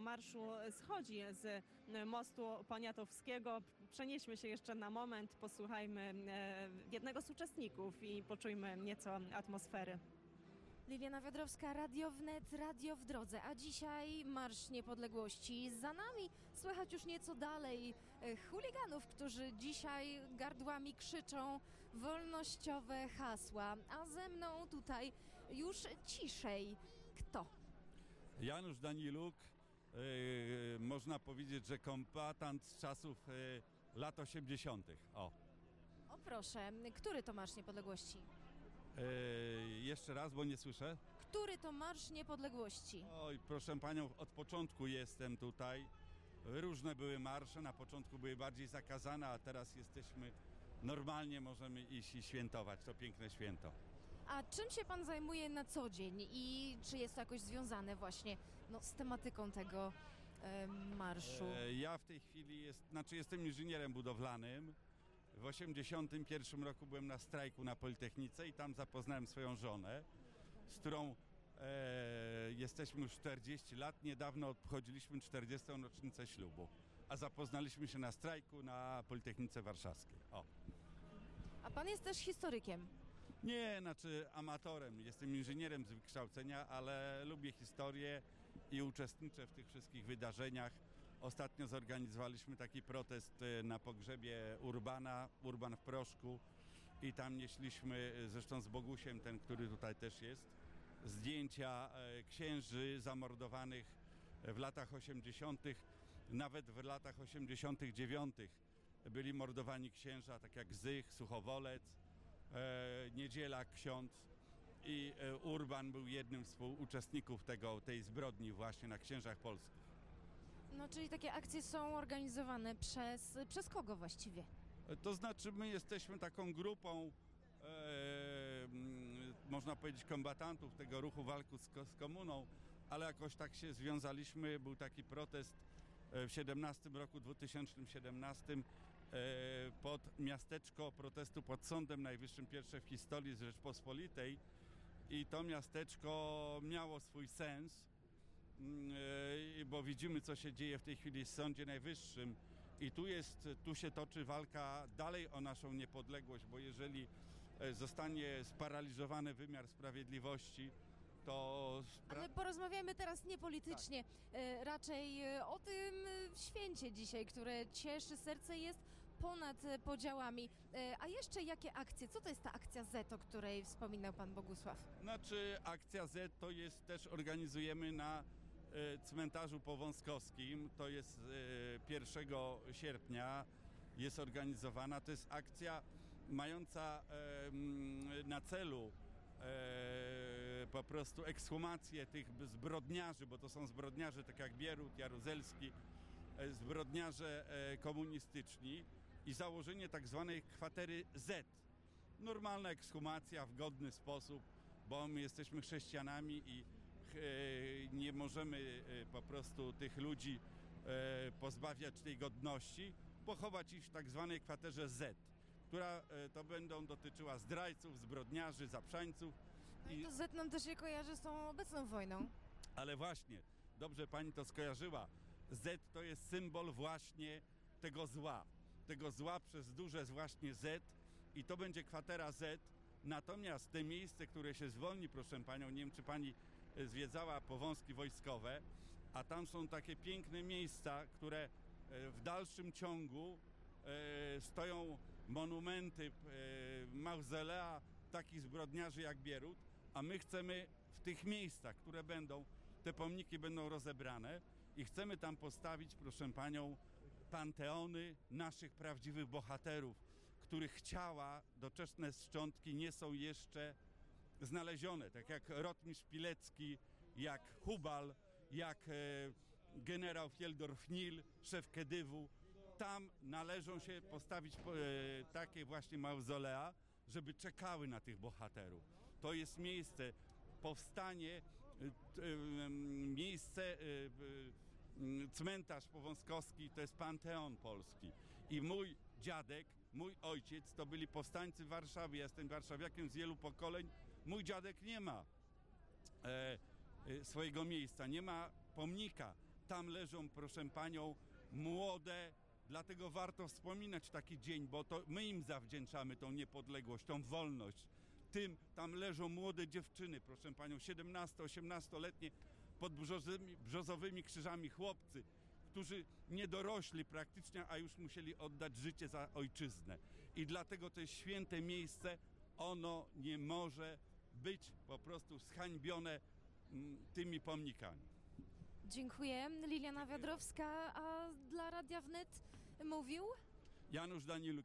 marszu schodzi z mostu Poniatowskiego. Przenieśmy się jeszcze na moment, posłuchajmy e, jednego z uczestników i poczujmy nieco atmosfery. Liliana Wiodrowska, Radio Wnet, Radio w drodze, a dzisiaj Marsz Niepodległości. Za nami słychać już nieco dalej e, chuliganów, którzy dzisiaj gardłami krzyczą wolnościowe hasła, a ze mną tutaj już ciszej. Kto? Janusz Daniluk, e, można powiedzieć, że kombatant z czasów e, lat 80. O. O proszę, który to Marsz Niepodległości? E, jeszcze raz, bo nie słyszę. Który to Marsz Niepodległości? Oj, proszę panią, od początku jestem tutaj. Różne były marsze, na początku były bardziej zakazane, a teraz jesteśmy normalnie, możemy iść i świętować to piękne święto. A czym się pan zajmuje na co dzień i czy jest to jakoś związane właśnie no, z tematyką tego e, marszu? E, Ja w tej chwili jest, znaczy jestem inżynierem budowlanym. W 1981 roku byłem na strajku na Politechnice i tam zapoznałem swoją żonę, z którą e, jesteśmy już 40 lat. Niedawno obchodziliśmy 40. rocznicę ślubu, a zapoznaliśmy się na strajku na Politechnice Warszawskiej. O. A pan jest też historykiem. Nie, znaczy amatorem. Jestem inżynierem z wykształcenia, ale lubię historię i uczestniczę w tych wszystkich wydarzeniach. Ostatnio zorganizowaliśmy taki protest e, na pogrzebie Urbana, Urban w Proszku i tam nieśliśmy, e, zresztą z Bogusiem, ten, który tutaj też jest, zdjęcia e, księży zamordowanych w latach 80., nawet w latach 89. byli mordowani księża, tak jak Zych, Suchowolec, Niedziela ksiądz i e, Urban był jednym z współuczestników tego, tej zbrodni właśnie na księżach polskich. No, czyli takie akcje są organizowane przez, przez kogo właściwie? E, To znaczy my jesteśmy taką grupą, e, mm, można powiedzieć, kombatantów tego ruchu walki z, z komuną, ale jakoś tak się związaliśmy. Był taki protest e, w 17 roku, 2017 e, pod miasteczko protestu pod Sądem Najwyższym, pierwsze w historii z Rzeczpospolitej. I to miasteczko miało swój sens, Mm, e, bo widzimy, co się dzieje w tej chwili w Sądzie Najwyższym. I tu, jest, tu się toczy walka dalej o naszą niepodległość, bo jeżeli e, zostanie sparaliżowany wymiar sprawiedliwości, to Ale porozmawiamy teraz nie politycznie, e, raczej e, o tym e, święcie dzisiaj, które cieszy serce jest ponad e, podziałami. E, A jeszcze jakie akcje? Co to jest ta akcja Z, o której wspominał pan Bogusław? Znaczy akcja Z to jest też organizujemy na e, cmentarzu powązkowskim. To jest e, 1 sierpnia jest organizowana. To jest akcja mająca na celu po prostu ekshumację tych zbrodniarzy, bo to są zbrodniarze tak jak Bierut, Jaruzelski, zbrodniarze komunistyczni i założenie tak zwanej kwatery Z normalna ekshumacja w godny sposób, bo my jesteśmy chrześcijanami i e, nie możemy e, po prostu tych ludzi e, pozbawiać tej godności, pochować ich w tak zwanej kwaterze Z, która to będą dotyczyła zdrajców, zbrodniarzy, zaprzańców. No i to Z nam też się kojarzy z tą obecną wojną. Ale właśnie, dobrze pani to skojarzyła. Z to jest symbol właśnie tego zła. Tego zła przez duże właśnie Z i to będzie kwatera Z. Natomiast te miejsce, które się zwolni, proszę panią, nie wiem czy pani e, zwiedzała powązki wojskowe, a tam są takie piękne miejsca, które e, w dalszym ciągu e, stoją monumenty, mauzolea takich zbrodniarzy jak Bierut, a my chcemy w tych miejscach, które będą, te pomniki będą rozebrane i chcemy tam postawić, proszę panią, panteony naszych prawdziwych bohaterów, których ciała, doczesne szczątki nie są jeszcze znalezione, tak jak Rotmistrz Pilecki, jak Hubal, jak e, generał Fieldorf-Nil, szef Kedywu. Tam należą się postawić e, takie właśnie mauzolea, żeby czekały na tych bohaterów. To jest miejsce, powstanie, e, e, cmentarz powązkowski to jest Panteon Polski. I mój dziadek, mój ojciec to byli powstańcy w Warszawie. Ja jestem warszawiakiem z wielu pokoleń. Mój dziadek nie ma e, e, swojego miejsca, nie ma pomnika. tam leżą, proszę panią, młode, dlatego warto wspominać taki dzień, bo to my im zawdzięczamy tą niepodległość, tą wolność. Tym tam leżą młode dziewczyny, proszę panią, 17-18-letnie pod brzozymi, brzozowymi krzyżami chłopcy, którzy nie dorośli praktycznie, a już musieli oddać życie za ojczyznę. I dlatego to jest święte miejsce, ono nie może być po prostu zhańbione mm, tymi pomnikami. Dziękuję. Liliana Wiadrowska, a dla Radia Wnet mówił Janusz Daniluk